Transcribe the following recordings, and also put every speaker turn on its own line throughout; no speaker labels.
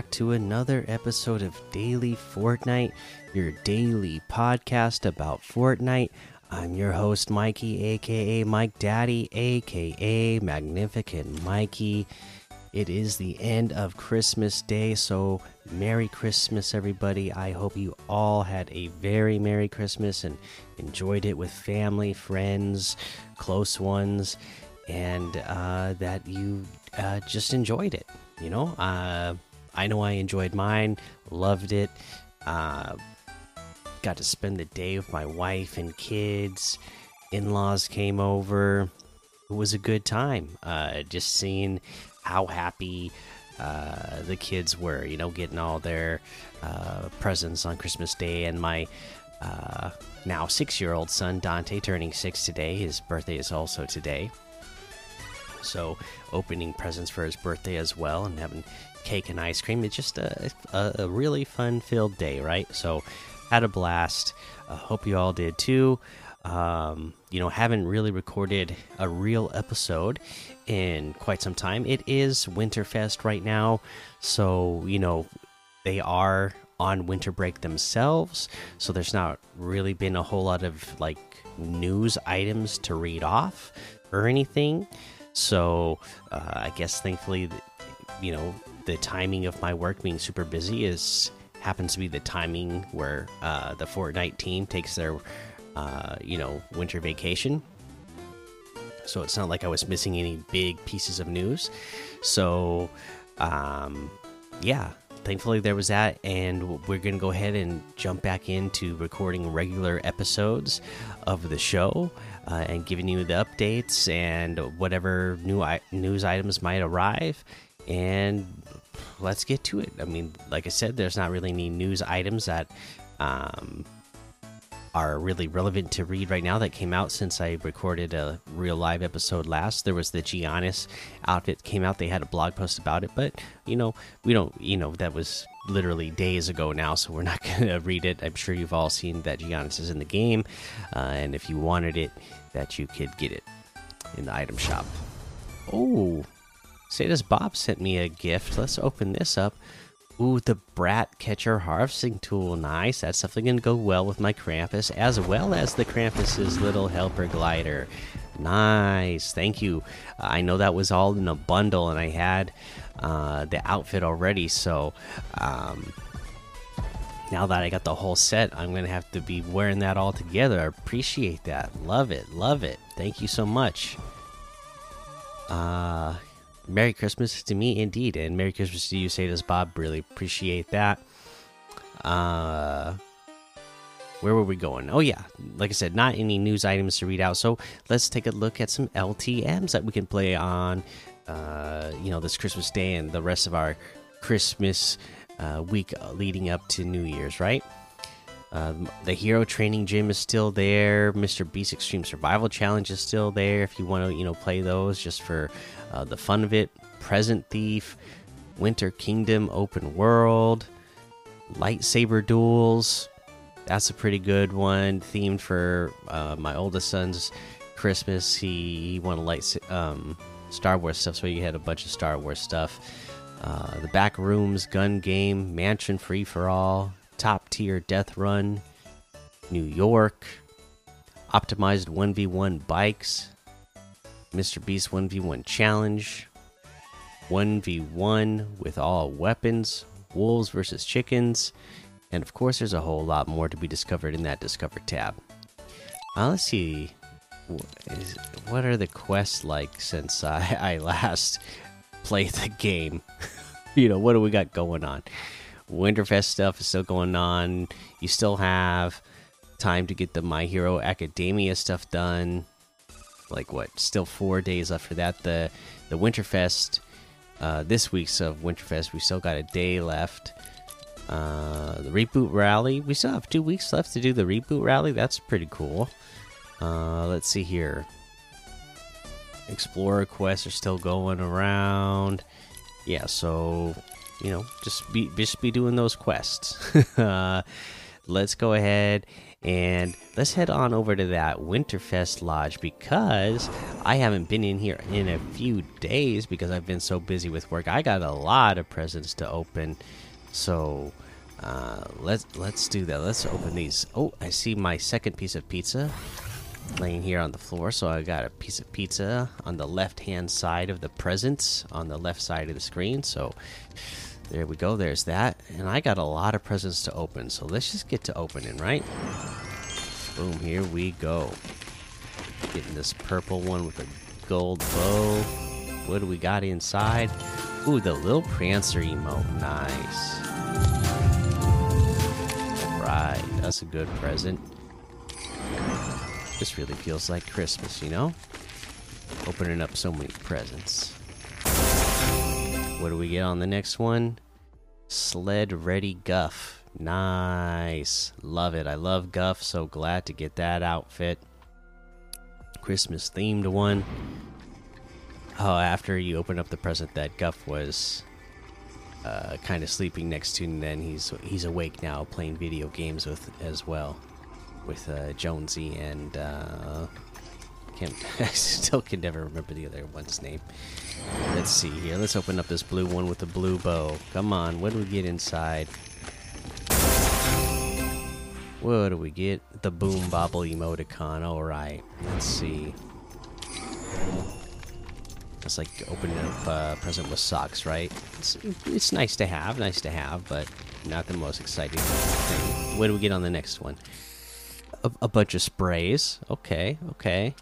back to another episode of Daily Fortnite, your daily podcast about Fortnite. I'm your host, Mikey, aka Mike Daddy, aka Magnificent Mikey. It is the end of Christmas Day, so Merry Christmas, everybody. I hope you all had a very Merry Christmas and enjoyed it with family, friends, close ones, and uh, that you uh, just enjoyed it. You know, uh, I know I enjoyed mine, loved it. Uh, got to spend the day with my wife and kids. In laws came over. It was a good time. Uh, just seeing how happy uh, the kids were, you know, getting all their uh, presents on Christmas Day. And my uh, now six year old son, Dante, turning six today. His birthday is also today. So, opening presents for his birthday as well and having cake and ice cream. It's just a, a, a really fun filled day, right? So, had a blast. Uh, hope you all did too. Um, you know, haven't really recorded a real episode in quite some time. It is Winterfest right now, so you know they are on winter break themselves. So there's not really been a whole lot of like news items to read off or anything. So uh, I guess thankfully, you know, the timing of my work being super busy is happens to be the timing where uh, the Fortnite team takes their, uh, you know, winter vacation. So it's not like I was missing any big pieces of news. So, um, yeah, thankfully there was that, and we're gonna go ahead and jump back into recording regular episodes of the show uh, and giving you the updates and whatever new news items might arrive. And let's get to it. I mean, like I said, there's not really any news items that um, are really relevant to read right now that came out since I recorded a real live episode last. There was the Giannis outfit came out. They had a blog post about it, but you know, we don't, you know, that was literally days ago now, so we're not going to read it. I'm sure you've all seen that Giannis is in the game, uh, and if you wanted it, that you could get it in the item shop. Oh, Sadus Bob sent me a gift. Let's open this up. Ooh, the Brat Catcher Harvesting Tool. Nice. That's definitely going to go well with my Krampus, as well as the Krampus's little helper glider. Nice. Thank you. I know that was all in a bundle, and I had uh, the outfit already. So um, now that I got the whole set, I'm going to have to be wearing that all together. I appreciate that. Love it. Love it. Thank you so much. Uh, Merry Christmas to me, indeed, and Merry Christmas to you, Sadus Bob. Really appreciate that. Uh, where were we going? Oh yeah, like I said, not any news items to read out. So let's take a look at some LTM's that we can play on, uh, you know, this Christmas day and the rest of our Christmas uh, week leading up to New Year's, right? Um, the Hero Training Gym is still there. Mr. Beast Extreme Survival Challenge is still there. If you want to, you know, play those just for uh, the fun of it. Present Thief, Winter Kingdom Open World, Lightsaber Duels. That's a pretty good one. Themed for uh, my oldest son's Christmas. He, he wanted light um, Star Wars stuff, so he had a bunch of Star Wars stuff. Uh, the Back Rooms Gun Game, Mansion Free for All, top tier death run, New York, optimized 1v1 bikes, Mr. Beast 1v1 challenge, 1v1 with all weapons, wolves versus chickens, and of course, there's a whole lot more to be discovered in that Discover tab. Uh, let's see. what are the quests like since I, I last played the game? you know, what do we got going on? Winterfest stuff is still going on. You still have time to get the My Hero Academia stuff done. Like what? Still four days left for that. The the Winterfest, uh, this week's of Winterfest, we still got a day left. Uh, the reboot rally, we still have two weeks left to do the reboot rally. That's pretty cool. Uh, let's see here. Explorer quests are still going around. Yeah, so you know, just be just be doing those quests. uh, let's go ahead And let's head on over to that Winterfest Lodge because I haven't been in here in a few days because I've been so busy with work. I got a lot of presents to open, so uh, let's let's do that. Let's open these. Oh, I see my second piece of pizza laying here on the floor. So I got a piece of pizza on the left hand side of the presents on the left side of the screen. So there we go. There's that. And I got a lot of presents to open. So let's just get to opening, right? Boom, here we go. Getting this purple one with a gold bow. What do we got inside? Ooh, the little Prancer emote. Nice. Right, that's a good present. This really feels like Christmas, you know? Opening up so many presents. What do we get on the next one? Sled Ready Guff. Nice. Love it. I love Guff. So glad to get that outfit. Christmas themed one. Oh, after you open up the present that Guff was uh, kind of sleeping next to, and then he's he's awake now, playing video games with as well, with uh, Jonesy and uh, can't I still can never remember the other one's name. Let's see here. Let's open up this blue one with the blue bow. Come on, what do we get inside? What do we get? The boom bobble emoticon. All right. Let's see. That's like opening up a uh, present with socks, right? It's, it's nice to have, nice to have, but not the most exciting thing. What do we get on the next one? A, a bunch of sprays. Okay, okay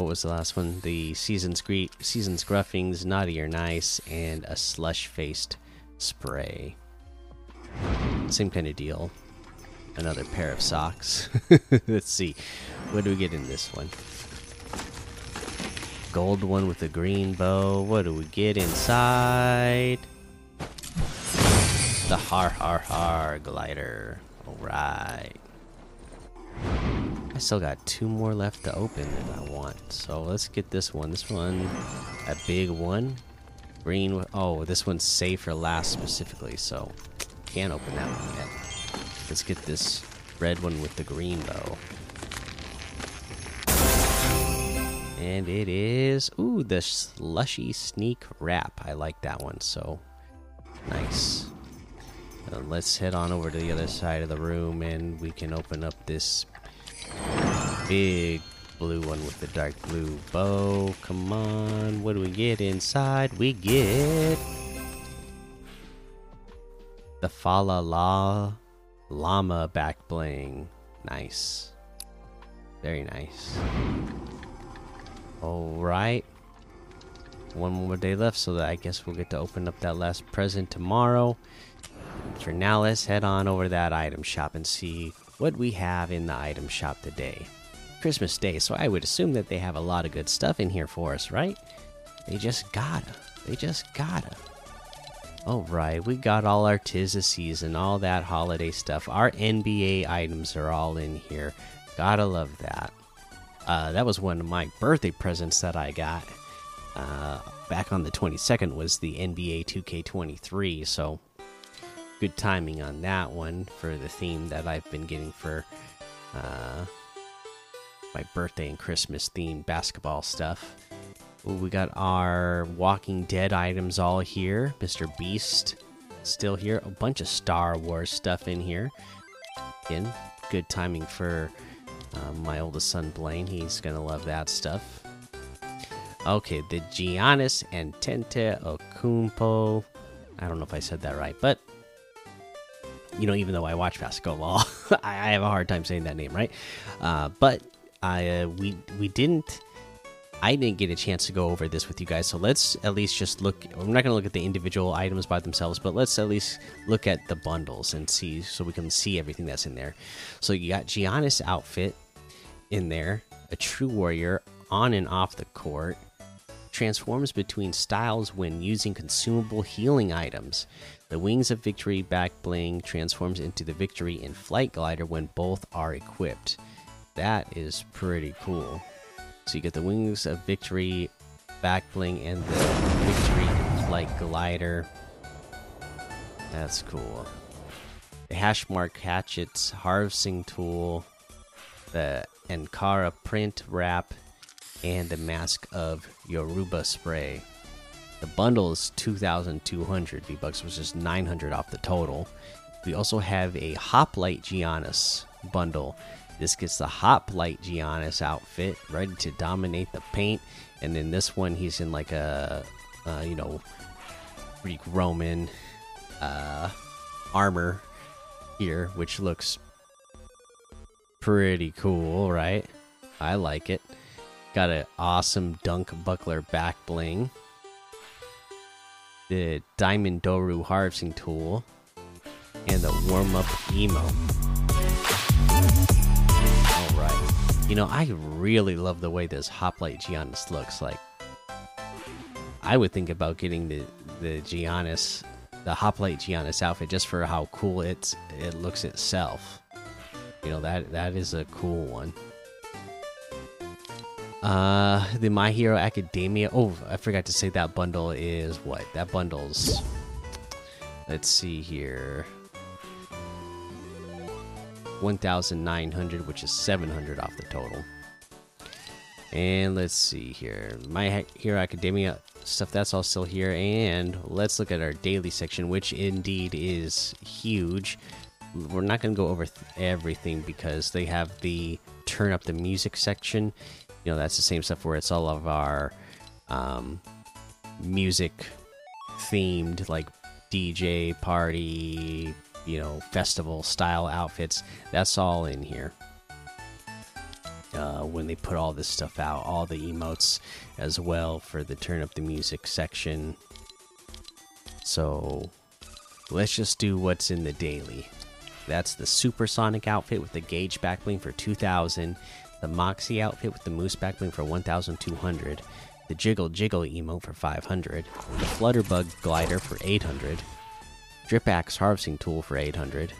what was the last one? The season's greet, season's gruffings, naughty or nice, and a slush faced spray. Same kind of deal. Another pair of socks. Let's see. What do we get in this one? Gold one with a green bow. What do we get inside? The har har har glider. Alright still got two more left to open if I want. So let's get this one. This one, a big one. Green. Oh, this one's safe for last specifically, so can't open that one yet. Let's get this red one with the green bow. And it is, ooh, the slushy sneak wrap. I like that one, so nice. let's head on over to the other side of the room and we can open up this big blue one with the dark blue bow. Come on, what do we get inside? We get the Fala La Llama back bling. Nice. Very nice. Alright. One more day left, so that I guess we'll get to open up that last present tomorrow. For now, let's head on over to that item shop and see what we have in the item shop today. Christmas Day, so I would assume that they have a lot of good stuff in here for us, right? They just gotta. They just gotta. Alright, we got all our Tis the Season, all that holiday stuff. Our NBA items are all in here. Gotta love that. Uh, that was one of my birthday presents that I got. Uh, back on the 22nd was the NBA 2K23, so good timing on that one for the theme that I've been getting for uh, my birthday and Christmas themed basketball stuff. Ooh, we got our Walking Dead items all here. Mr. Beast still here. A bunch of Star Wars stuff in here. Again, good timing for uh, my oldest son Blaine. He's gonna love that stuff. Okay, the Giannis and Okumpo. I don't know if I said that right, but you know, even though I watch basketball, I, I have a hard time saying that name, right? Uh, but I uh, we we didn't. I didn't get a chance to go over this with you guys, so let's at least just look. I'm not going to look at the individual items by themselves, but let's at least look at the bundles and see, so we can see everything that's in there. So you got Giannis outfit in there, a true warrior on and off the court, transforms between styles when using consumable healing items. The Wings of Victory back bling transforms into the Victory in Flight glider when both are equipped. That is pretty cool. So you get the Wings of Victory back bling and the Victory Flight glider. That's cool. the Hashmark Hatchets Harvesting Tool, the Ankara Print Wrap, and the Mask of Yoruba Spray. The bundle is 2,200 V bucks, which is 900 off the total. We also have a Hoplite Giannis bundle. This gets the Hoplite Giannis outfit, ready to dominate the paint. And then this one, he's in like a, uh, you know, Greek Roman uh, armor here, which looks pretty cool, right? I like it. Got an awesome dunk buckler back bling. The diamond doru harvesting tool and the warm up emo. You know, I really love the way this Hoplite Giannis looks. Like, I would think about getting the, the Giannis, the Hoplite Giannis outfit just for how cool it's it looks itself. You know, that that is a cool one. Uh, the My Hero Academia. Oh, I forgot to say that bundle is what? That bundle's. Let's see here. 1,900, which is 700 off the total. And let's see here. My Hero Academia stuff, that's all still here. And let's look at our daily section, which indeed is huge. We're not going to go over everything because they have the turn up the music section. You know, that's the same stuff where it's all of our um, music themed, like DJ, party, you know festival style outfits. That's all in here. Uh, when they put all this stuff out all the emotes as well for the turn up the music section. So let's just do what's in the daily. That's the supersonic outfit with the gauge backbling for 2000 the moxie outfit with the moose backbling for 1200 the jiggle jiggle emote for 500 the flutterbug glider for 800 Drip Axe Harvesting Tool for 800.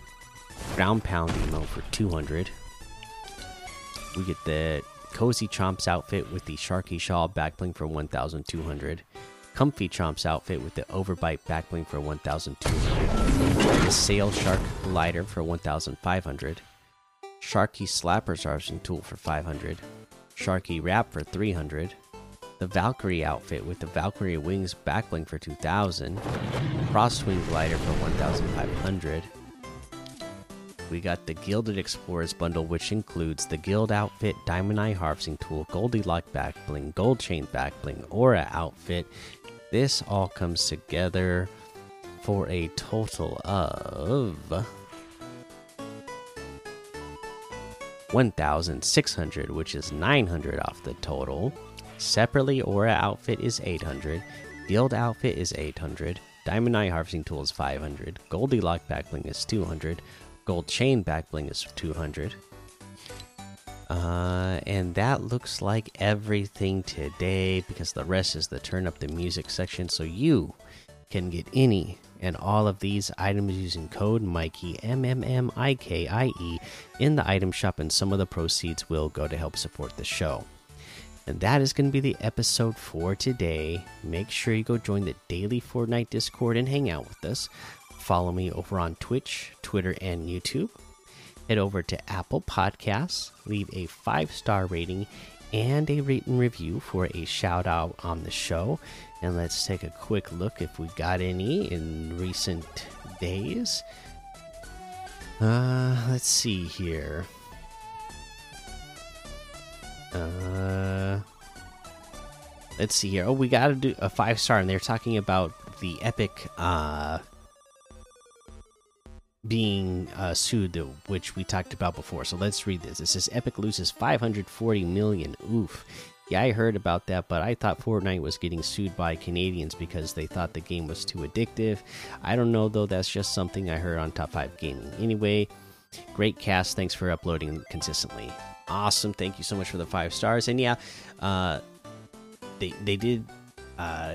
Ground Pound Emo for 200. We get the Cozy Chomps outfit with the Sharky Shawl backbling for 1200. Comfy Chomps outfit with the Overbite backbling for 1200. The Sail Shark Glider for 1500. Sharky Slappers Harvesting Tool for 500. Sharky Wrap for 300 the Valkyrie outfit with the Valkyrie wings backbling for 2000, Crosswing glider for 1500. We got the Gilded Explorers bundle, which includes the Guild outfit, Diamond Eye harvesting tool, Goldilock backbling, Gold Chain backbling, Aura outfit. This all comes together for a total of 1,600, which is 900 off the total. Separately, Aura outfit is 800, Guild outfit is 800, Diamond Eye harvesting tool is 500, Goldilock backbling is 200, Gold chain backbling is 200. Uh, and that looks like everything today because the rest is the turn up the music section. So you can get any and all of these items using code Mikey M M M I K I E in the item shop, and some of the proceeds will go to help support the show. And that is going to be the episode for today. Make sure you go join the daily Fortnite Discord and hang out with us. Follow me over on Twitch, Twitter, and YouTube. Head over to Apple Podcasts, leave a five star rating and a written review for a shout out on the show. And let's take a quick look if we got any in recent days. Uh, let's see here. Uh, let's see here. Oh, we got to do a five star, and they're talking about the epic uh being uh, sued, which we talked about before. So let's read this. It says Epic loses 540 million. Oof. Yeah, I heard about that, but I thought Fortnite was getting sued by Canadians because they thought the game was too addictive. I don't know though. That's just something I heard on Top Five Gaming. Anyway, great cast. Thanks for uploading consistently awesome. Thank you so much for the five stars. And yeah, uh, they they did uh,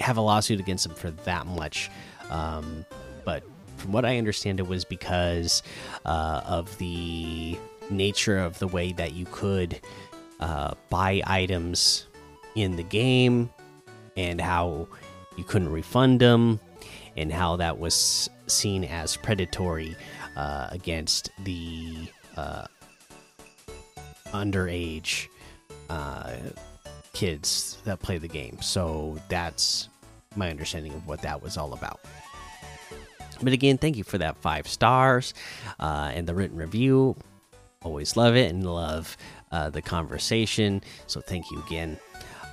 have a lawsuit against them for that much, um, but from what I understand, it was because uh, of the nature of the way that you could uh, buy items in the game and how you couldn't refund them and how that was seen as predatory uh, against the uh, underage uh, kids that play the game. So that's my understanding of what that was all about. But again, thank you for that five stars uh, and the written review. Always love it and love uh, the conversation. So thank you again.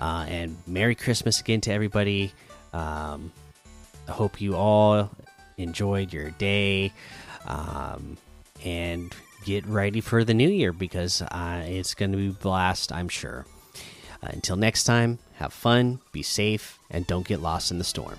Uh, and Merry Christmas again to everybody. Um, I hope you all enjoyed your day. Um, and get ready for the new year because uh, it's going to be blast, I'm sure. Uh, until next time, have fun, be safe, and don't get lost in the storm.